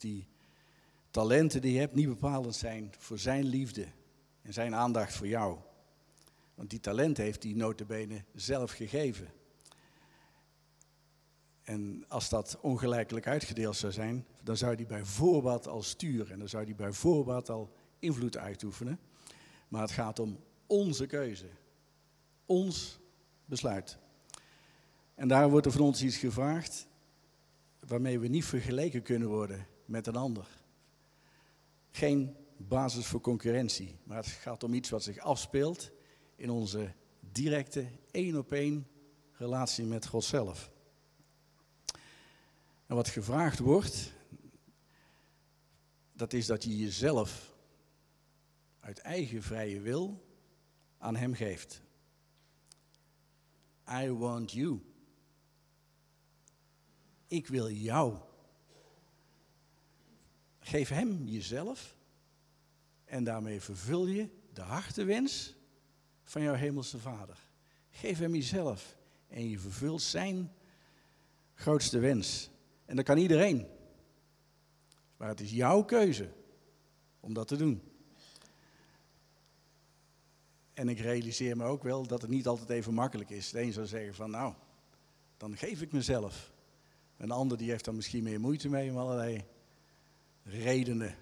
die talenten die je hebt niet bepalend zijn voor zijn liefde en zijn aandacht voor jou. Want die talenten heeft hij notabene zelf gegeven. En als dat ongelijkelijk uitgedeeld zou zijn, dan zou hij bij voorbaat al sturen en dan zou hij bij voorbaat al invloed uitoefenen. Maar het gaat om onze keuze, ons besluit. En daar wordt er van ons iets gevraagd waarmee we niet vergeleken kunnen worden met een ander. Geen basis voor concurrentie, maar het gaat om iets wat zich afspeelt in onze directe één op één relatie met God zelf. En wat gevraagd wordt, dat is dat je jezelf uit eigen vrije wil aan Hem geeft. I want you. Ik wil jou. Geef Hem jezelf en daarmee vervul je de hartewens van jouw hemelse Vader. Geef Hem jezelf en je vervult Zijn grootste wens. En dat kan iedereen. Maar het is jouw keuze om dat te doen. En ik realiseer me ook wel dat het niet altijd even makkelijk is. De een zou zeggen van nou, dan geef ik mezelf. Een ander die heeft daar misschien meer moeite mee om allerlei redenen.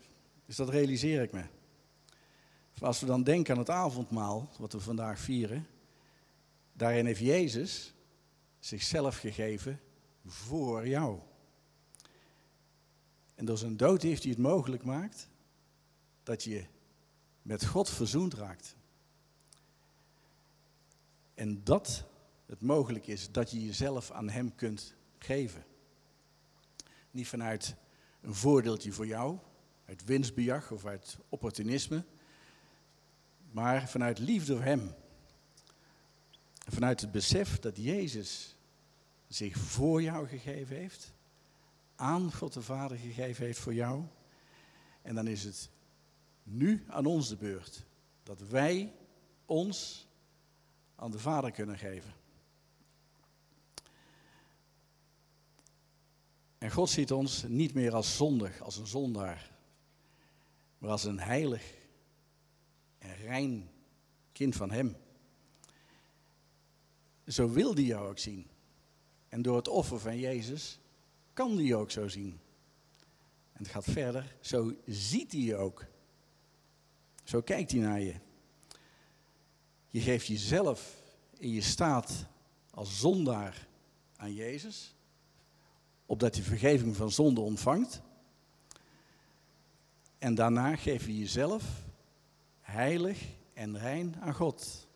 Dus dat realiseer ik me. Als we dan denken aan het avondmaal, wat we vandaag vieren, daarin heeft Jezus zichzelf gegeven voor jou. En door zijn dood heeft hij het mogelijk gemaakt dat je met God verzoend raakt. En dat het mogelijk is dat je jezelf aan Hem kunt geven. Niet vanuit een voordeeltje voor jou, uit winstbejag of uit opportunisme, maar vanuit liefde voor Hem. Vanuit het besef dat Jezus zich voor jou gegeven heeft, aan God de Vader gegeven heeft voor jou. En dan is het nu aan ons de beurt dat wij ons aan de Vader kunnen geven. God ziet ons niet meer als zondig, als een zondaar, maar als een heilig en rein kind van Hem. Zo wil hij jou ook zien. En door het offer van Jezus kan je ook zo zien. En het gaat verder, zo ziet hij je ook. Zo kijkt hij naar je. Je geeft jezelf in je staat als zondaar aan Jezus, opdat je vergeving van zonde ontvangt. En daarna geef je jezelf heilig en rein aan God.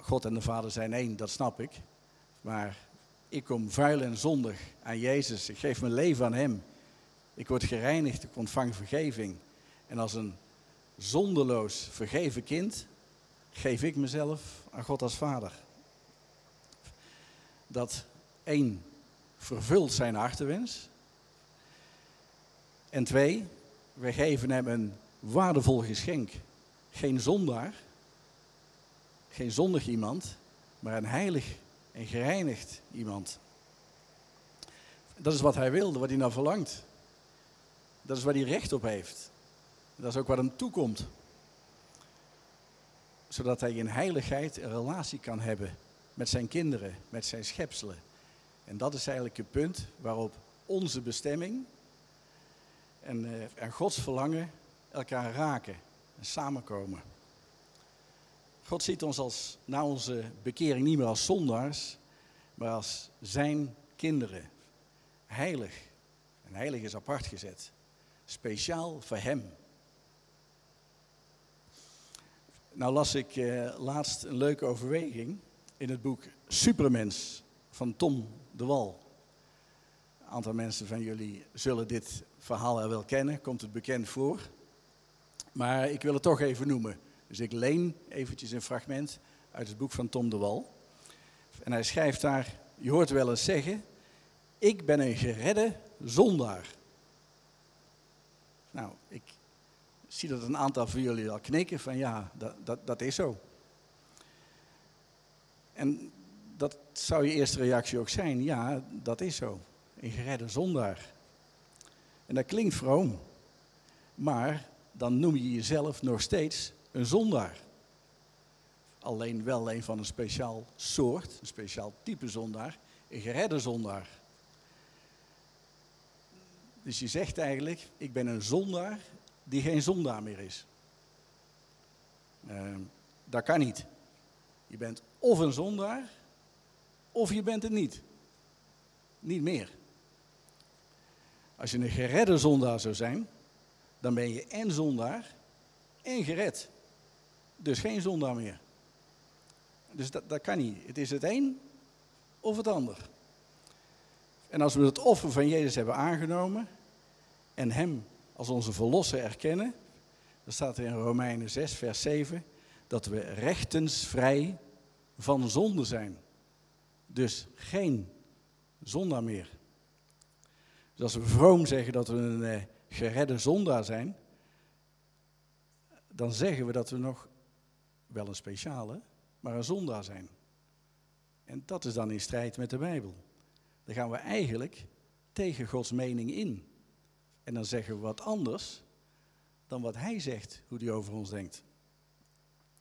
God en de Vader zijn één, dat snap ik. Maar ik kom vuil en zondig aan Jezus. Ik geef mijn leven aan Hem. Ik word gereinigd, ik ontvang vergeving. En als een zondeloos vergeven kind geef ik mezelf aan God als Vader. Dat één vervult zijn hartenwens. En twee, we geven hem een waardevol geschenk. Geen zondaar, geen zondig iemand, maar een heilig en gereinigd iemand. Dat is wat hij wilde, wat hij nou verlangt. Dat is waar hij recht op heeft. Dat is ook wat hem toekomt. Zodat hij in heiligheid een relatie kan hebben met zijn kinderen, met zijn schepselen. En dat is eigenlijk het punt waarop onze bestemming en, uh, en Gods verlangen elkaar raken en samenkomen. God ziet ons als, na onze bekering niet meer als zondaars, maar als zijn kinderen. Heilig. En heilig is apart gezet. Speciaal voor hem. Nou las ik eh, laatst een leuke overweging in het boek Supermens van Tom de Wal. Een aantal mensen van jullie zullen dit verhaal wel kennen, komt het bekend voor. Maar ik wil het toch even noemen. Dus ik leen eventjes een fragment uit het boek van Tom de Wal. En hij schrijft daar, je hoort wel eens zeggen, ik ben een geredde zondaar. Nou, ik zie dat een aantal van jullie al knikken van ja, dat, dat, dat is zo. En dat zou je eerste reactie ook zijn, ja, dat is zo. een geredde zondaar. En dat klinkt vroom, maar dan noem je jezelf nog steeds een zondaar. Alleen wel een van een speciaal soort, een speciaal type zondaar, een geredde zondaar. Dus je zegt eigenlijk, ik ben een zondaar die geen zondaar meer is. Uh, dat kan niet. Je bent of een zondaar, of je bent het niet. Niet meer. Als je een geredde zondaar zou zijn, dan ben je en zondaar en gered. Dus geen zondaar meer. Dus dat, dat kan niet. Het is het een of het ander. En als we het offer van Jezus hebben aangenomen en Hem als onze verlosser erkennen, dan staat er in Romeinen 6, vers 7, dat we rechtensvrij van zonde zijn. Dus geen zondaar meer. Dus als we vroom zeggen dat we een eh, geredde zondaar zijn, dan zeggen we dat we nog wel een speciale, maar een zondaar zijn. En dat is dan in strijd met de Bijbel. Dan gaan we eigenlijk tegen Gods mening in. En dan zeggen we wat anders dan wat Hij zegt, hoe Hij over ons denkt.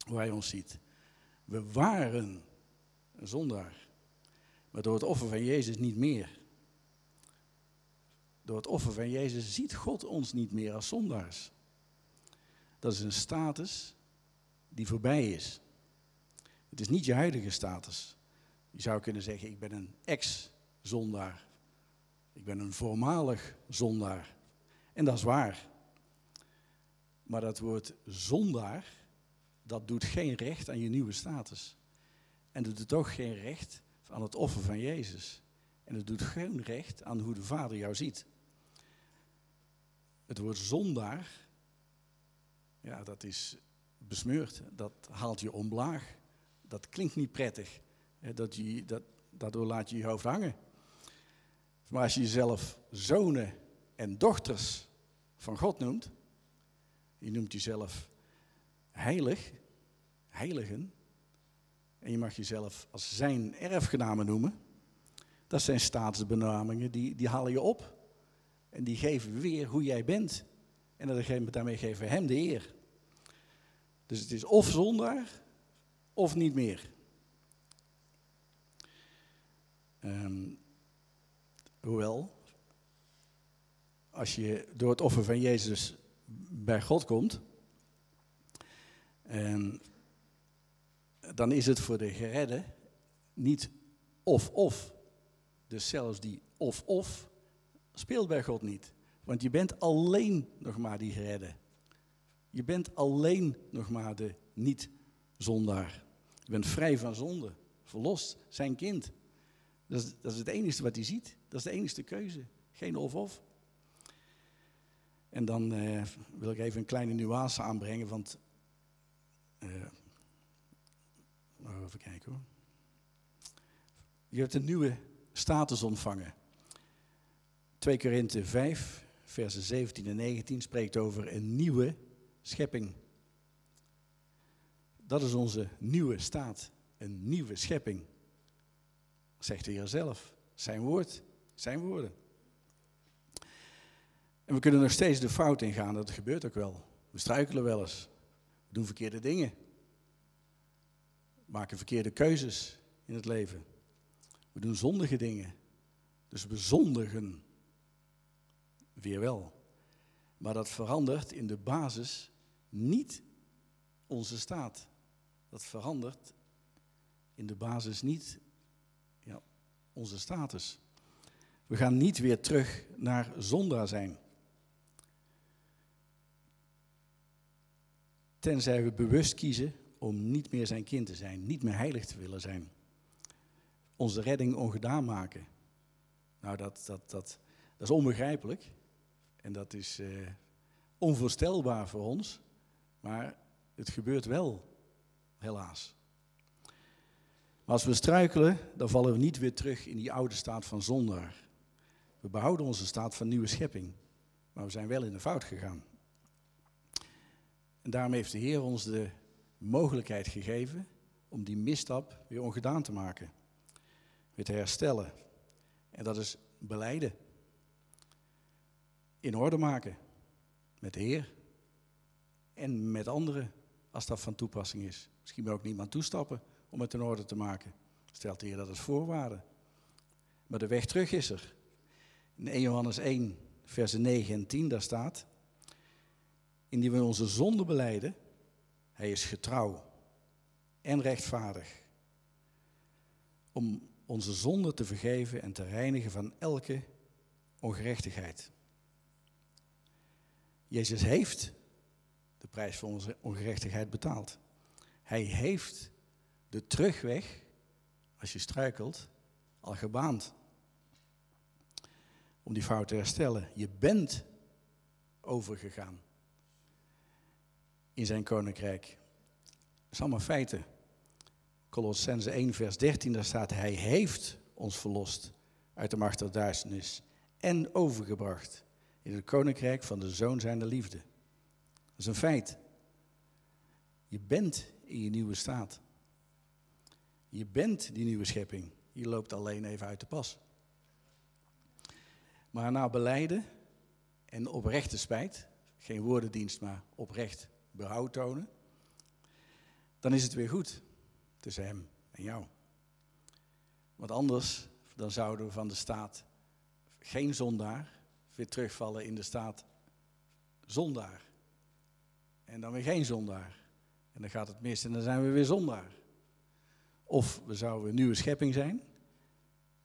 Hoe Hij ons ziet. We waren een zondaar. Maar door het offer van Jezus niet meer. Door het offer van Jezus ziet God ons niet meer als zondaars. Dat is een status die voorbij is. Het is niet je huidige status. Je zou kunnen zeggen, ik ben een ex-zondaar. Ik ben een voormalig zondaar. En dat is waar. Maar dat woord zondaar, dat doet geen recht aan je nieuwe status. En doet ook geen recht aan het offer van Jezus. En het doet geen recht aan hoe de Vader jou ziet. Het woord zondaar, ja, dat is besmeurd. Dat haalt je omlaag. Dat klinkt niet prettig. Dat je, dat, daardoor laat je je hoofd hangen. Maar als je jezelf zonen en dochters van God noemt, je noemt jezelf heilig, heiligen, en je mag jezelf als zijn erfgenamen noemen, dat zijn staatsbenamingen, die, die halen je op. En die geven weer hoe jij bent. En daarmee geven we hem de eer. Dus het is of zondaar, of niet meer. Um, hoewel, als je door het offer van Jezus bij God komt, en dan is het voor de geredde niet of-of. Dus zelfs die of-of speelt bij God niet. Want je bent alleen nog maar die geredde. Je bent alleen nog maar de niet-zondaar. Je bent vrij van zonde, verlost, zijn kind. Dat is, dat is het enige wat hij ziet. Dat is de enige keuze. Geen of-of. En dan eh, wil ik even een kleine nuance aanbrengen, want uh, even kijken hoor. Je hebt een nieuwe status ontvangen. 2 Korinthe 5, versen 17 en 19 spreekt over een nieuwe schepping. Dat is onze nieuwe staat, een nieuwe schepping. Zegt de Heer zelf, zijn woord, zijn woorden. En we kunnen nog steeds de fout ingaan, dat gebeurt ook wel. We struikelen wel eens, we doen verkeerde dingen, maken verkeerde keuzes in het leven. We doen zondige dingen, dus we zondigen weer wel. Maar dat verandert in de basis niet onze staat. Dat verandert in de basis niet ja, onze status. We gaan niet weer terug naar zondaar zijn. Tenzij we bewust kiezen om niet meer zijn kind te zijn, niet meer heilig te willen zijn. Onze redding ongedaan maken. Nou, dat, dat, dat, dat is onbegrijpelijk. En dat is uh, onvoorstelbaar voor ons. Maar het gebeurt wel, helaas. Maar als we struikelen, dan vallen we niet weer terug in die oude staat van zondaar. We behouden onze staat van nieuwe schepping. Maar we zijn wel in de fout gegaan. En daarom heeft de Heer ons de mogelijkheid gegeven om die misstap weer ongedaan te maken. Weer te herstellen. En dat is beleiden. In orde maken. Met de Heer. En met anderen, als dat van toepassing is. Misschien wil ook niemand toestappen om het in orde te maken. Stelt de Heer dat als voorwaarde. Maar de weg terug is er. In 1 Johannes 1, versen 9 en 10, daar staat... Indien we onze zonde beleiden, hij is getrouw en rechtvaardig. Om onze zonde te vergeven en te reinigen van elke ongerechtigheid. Jezus heeft de prijs voor onze ongerechtigheid betaald. Hij heeft de terugweg, als je struikelt, al gebaand. Om die fout te herstellen. Je bent overgegaan in zijn koninkrijk. Dat is allemaal feiten. Colossense 1, vers 13, daar staat: Hij heeft ons verlost uit de macht der duisternis en overgebracht in het koninkrijk van de zoon zijner liefde. Dat is een feit. Je bent in je nieuwe staat. Je bent die nieuwe schepping. Je loopt alleen even uit de pas. Maar na beleiden en oprechte spijt, geen woordendienst, maar oprecht behoud tonen, dan is het weer goed tussen hem en jou. Want anders dan zouden we van de staat geen zondaar weer terugvallen in de staat zondaar. En dan weer geen zondaar. En dan gaat het mis en dan zijn we weer zondaar. Of we zouden een nieuwe schepping zijn.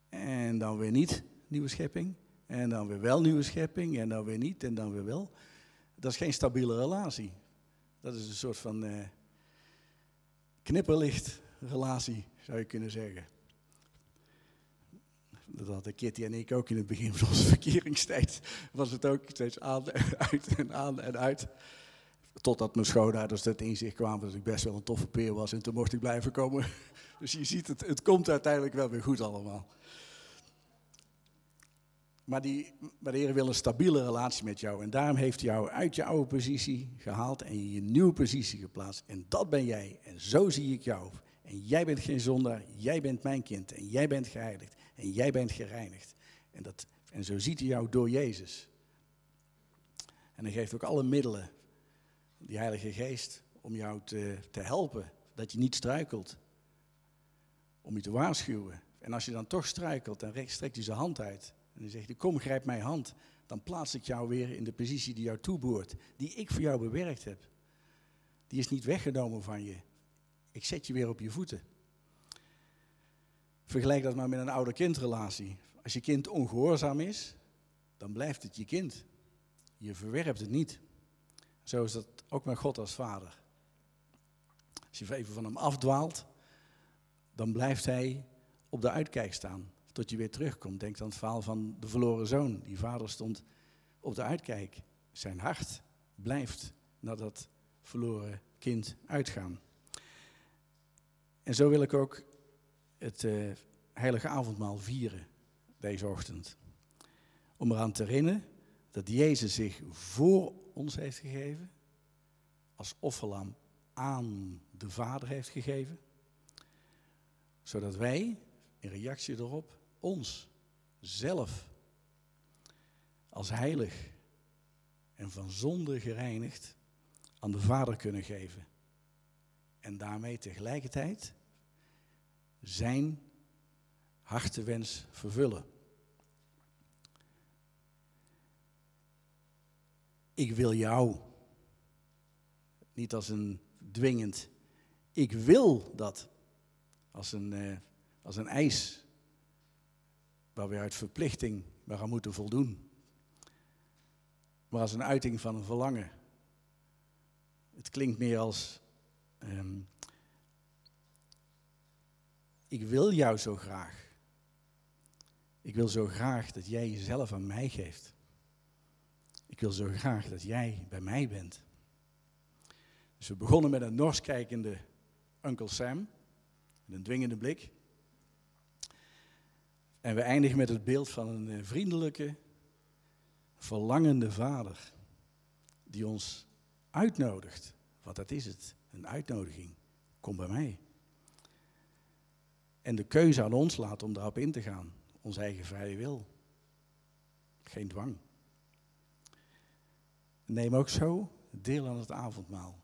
En dan weer niet nieuwe schepping. En dan weer wel nieuwe schepping. En dan weer niet. En dan weer wel. Dat is geen stabiele relatie. Dat is een soort van uh, knipperlichtrelatie, zou je kunnen zeggen. Dat hadden Kitty en ik ook in het begin van onze verkeringstijd. Was het ook steeds aan en uit en aan en uit. Totdat mijn schoonouders het inzicht kwamen dat ik best wel een toffe peer was. En toen mocht ik blijven komen. Dus je ziet, het, het komt uiteindelijk wel weer goed allemaal. Maar, die, maar de Heer wil een stabiele relatie met jou. En daarom heeft hij jou uit je oude positie gehaald en je je nieuwe positie geplaatst. En dat ben jij. En zo zie ik jou. En jij bent geen zondaar. Jij bent mijn kind. En jij bent geheiligd. En jij bent gereinigd. En, dat, en zo ziet hij jou door Jezus. En hij geeft ook alle middelen, die Heilige Geest, om jou te, te helpen. Dat je niet struikelt. Om je te waarschuwen. En als je dan toch struikelt, dan strekt hij zijn hand uit. En dan zegt hij, kom grijp mijn hand. Dan plaats ik jou weer in de positie die jou toebehoort. Die ik voor jou bewerkt heb. Die is niet weggenomen van je. Ik zet je weer op je voeten. Vergelijk dat maar met een ouder-kindrelatie. Als je kind ongehoorzaam is, dan blijft het je kind. Je verwerpt het niet. Zo is dat ook met God als vader. Als je even van hem afdwaalt, dan blijft hij op de uitkijk staan tot je weer terugkomt. Denk aan het verhaal van de verloren zoon. Die vader stond op de uitkijk. Zijn hart blijft naar dat verloren kind uitgaan. En zo wil ik ook het uh, heilige avondmaal vieren deze ochtend. Om eraan te herinneren dat Jezus zich voor ons heeft gegeven, als offerlam aan de Vader heeft gegeven, zodat wij in reactie erop ons zelf als heilig en van zonde gereinigd aan de Vader kunnen geven. En daarmee tegelijkertijd zijn hartewens vervullen. Ik wil jou. Niet als een dwingend. Ik wil dat. Als een, uh, als een eis waar we uit verplichting aan moeten voldoen. Maar als een uiting van een verlangen. Het klinkt meer als, ehm, ik wil jou zo graag. Ik wil zo graag dat jij jezelf aan mij geeft. Ik wil zo graag dat jij bij mij bent. Dus we begonnen met een nors kijkende Uncle Sam, een dwingende blik. En we eindigen met het beeld van een eh, vriendelijke, verlangende vader. Die ons uitnodigt. Wat dat is het? Een uitnodiging. Kom bij mij. En de keuze aan ons laat om daarop in te gaan. Onze eigen vrije wil. geen dwang. Neem ook zo deel aan het avondmaal.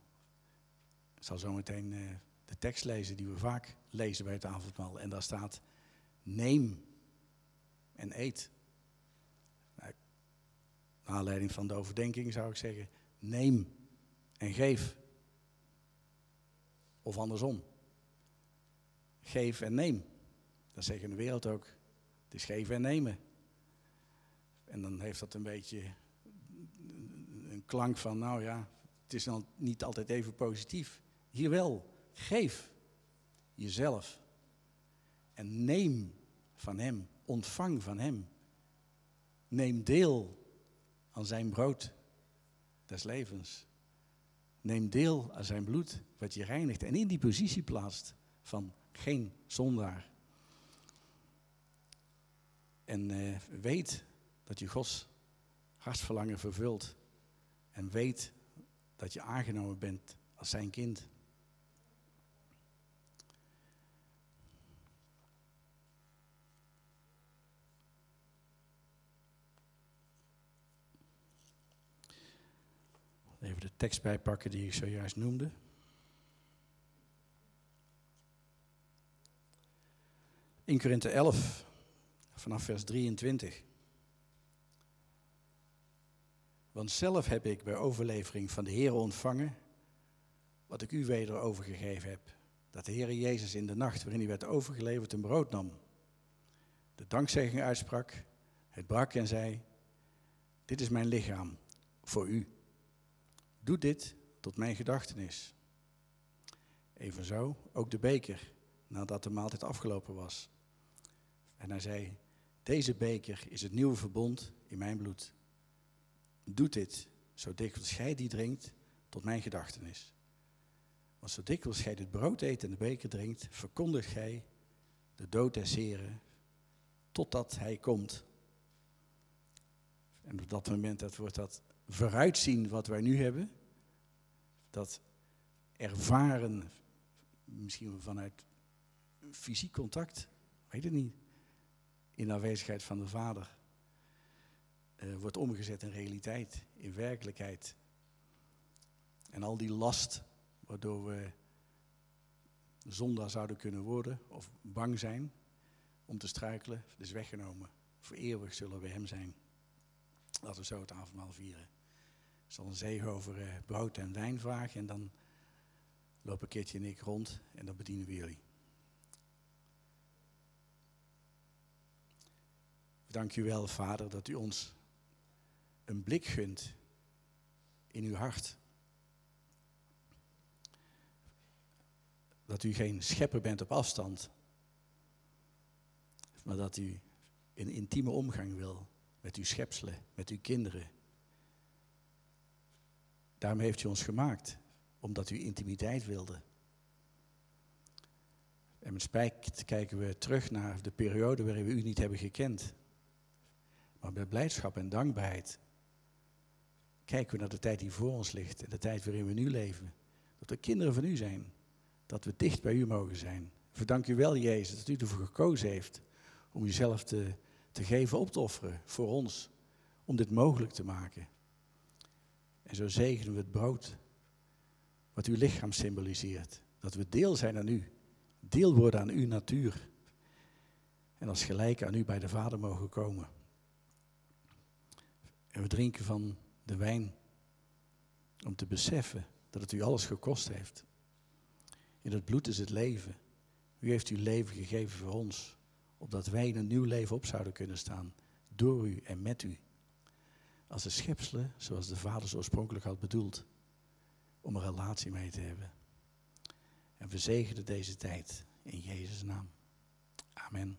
Ik zal zo meteen uh, de tekst lezen die we vaak lezen bij het avondmaal. En daar staat, neem en eet. Nou, naar aanleiding van de overdenking zou ik zeggen, neem en geef. Of andersom. Geef en neem. Dat zeggen de wereld ook. Het is geven en nemen. En dan heeft dat een beetje een klank van, nou ja, het is dan niet altijd even positief. Hier wel, geef jezelf. En neem van Hem, ontvang van Hem. Neem deel aan zijn brood des levens. Neem deel aan zijn bloed, wat je reinigt en in die positie plaatst van geen zondaar. En uh, weet dat je Gods hartsverlangen vervult. En weet dat je aangenomen bent als zijn kind. Even de tekst bijpakken die ik zojuist noemde. In Korinthe 11, vanaf vers 23. Want zelf heb ik bij overlevering van de Heer ontvangen wat ik u weder overgegeven heb. Dat de Heer Jezus in de nacht waarin hij werd overgeleverd een brood nam. De dankzegging uitsprak, het brak en zei, dit is mijn lichaam voor u. Doe dit tot mijn gedachtenis. Evenzo ook de beker, nadat de maaltijd afgelopen was. En hij zei, deze beker is het nieuwe verbond in mijn bloed. Doe dit, zo dikwijls gij die drinkt, tot mijn gedachtenis. Want zo dikwijls gij dit brood eet en de beker drinkt, verkondigt gij de dood des Heren, totdat hij komt. En op dat moment dat wordt dat vooruitzien wat wij nu hebben, dat ervaren, misschien vanuit fysiek contact, weet het niet, in aanwezigheid van de Vader, uh, wordt omgezet in realiteit, in werkelijkheid. En al die last waardoor we zondaar zouden kunnen worden of bang zijn om te struikelen, is weggenomen. Voor eeuwig zullen we Hem zijn. Laten we zo het avondmaal vieren. Zal een zegen over uh, brood en wijn vragen en dan lopen Kitje en ik rond en dan bedienen we jullie. Dank u wel, Vader, dat u ons een blik gunt in uw hart. Dat u geen schepper bent op afstand, maar dat u een intieme omgang wil met uw schepselen, met uw kinderen. Daarom heeft u ons gemaakt, omdat u intimiteit wilde. En met spijt kijken we terug naar de periode waarin we u niet hebben gekend. Maar met blijdschap en dankbaarheid kijken we naar de tijd die voor ons ligt en de tijd waarin we nu leven. Dat we kinderen van u zijn. Dat we dicht bij u mogen zijn. Verdank u wel, Jezus, dat u ervoor gekozen heeft om uzelf te, te geven, op te offeren voor ons. Om dit mogelijk te maken. En zo zegenen we het brood, wat uw lichaam symboliseert. Dat we deel zijn aan u. Deel worden aan uw natuur. En als gelijk aan u bij de Vader mogen komen. En we drinken van de wijn om te beseffen dat het u alles gekost heeft. In het bloed is het leven. U heeft uw leven gegeven voor ons, opdat wij in een nieuw leven op zouden kunnen staan, door u en met u. Als de schepselen, zoals de Vader zo oorspronkelijk had bedoeld, om een relatie mee te hebben. En we zegenen deze tijd in Jezus' naam. Amen.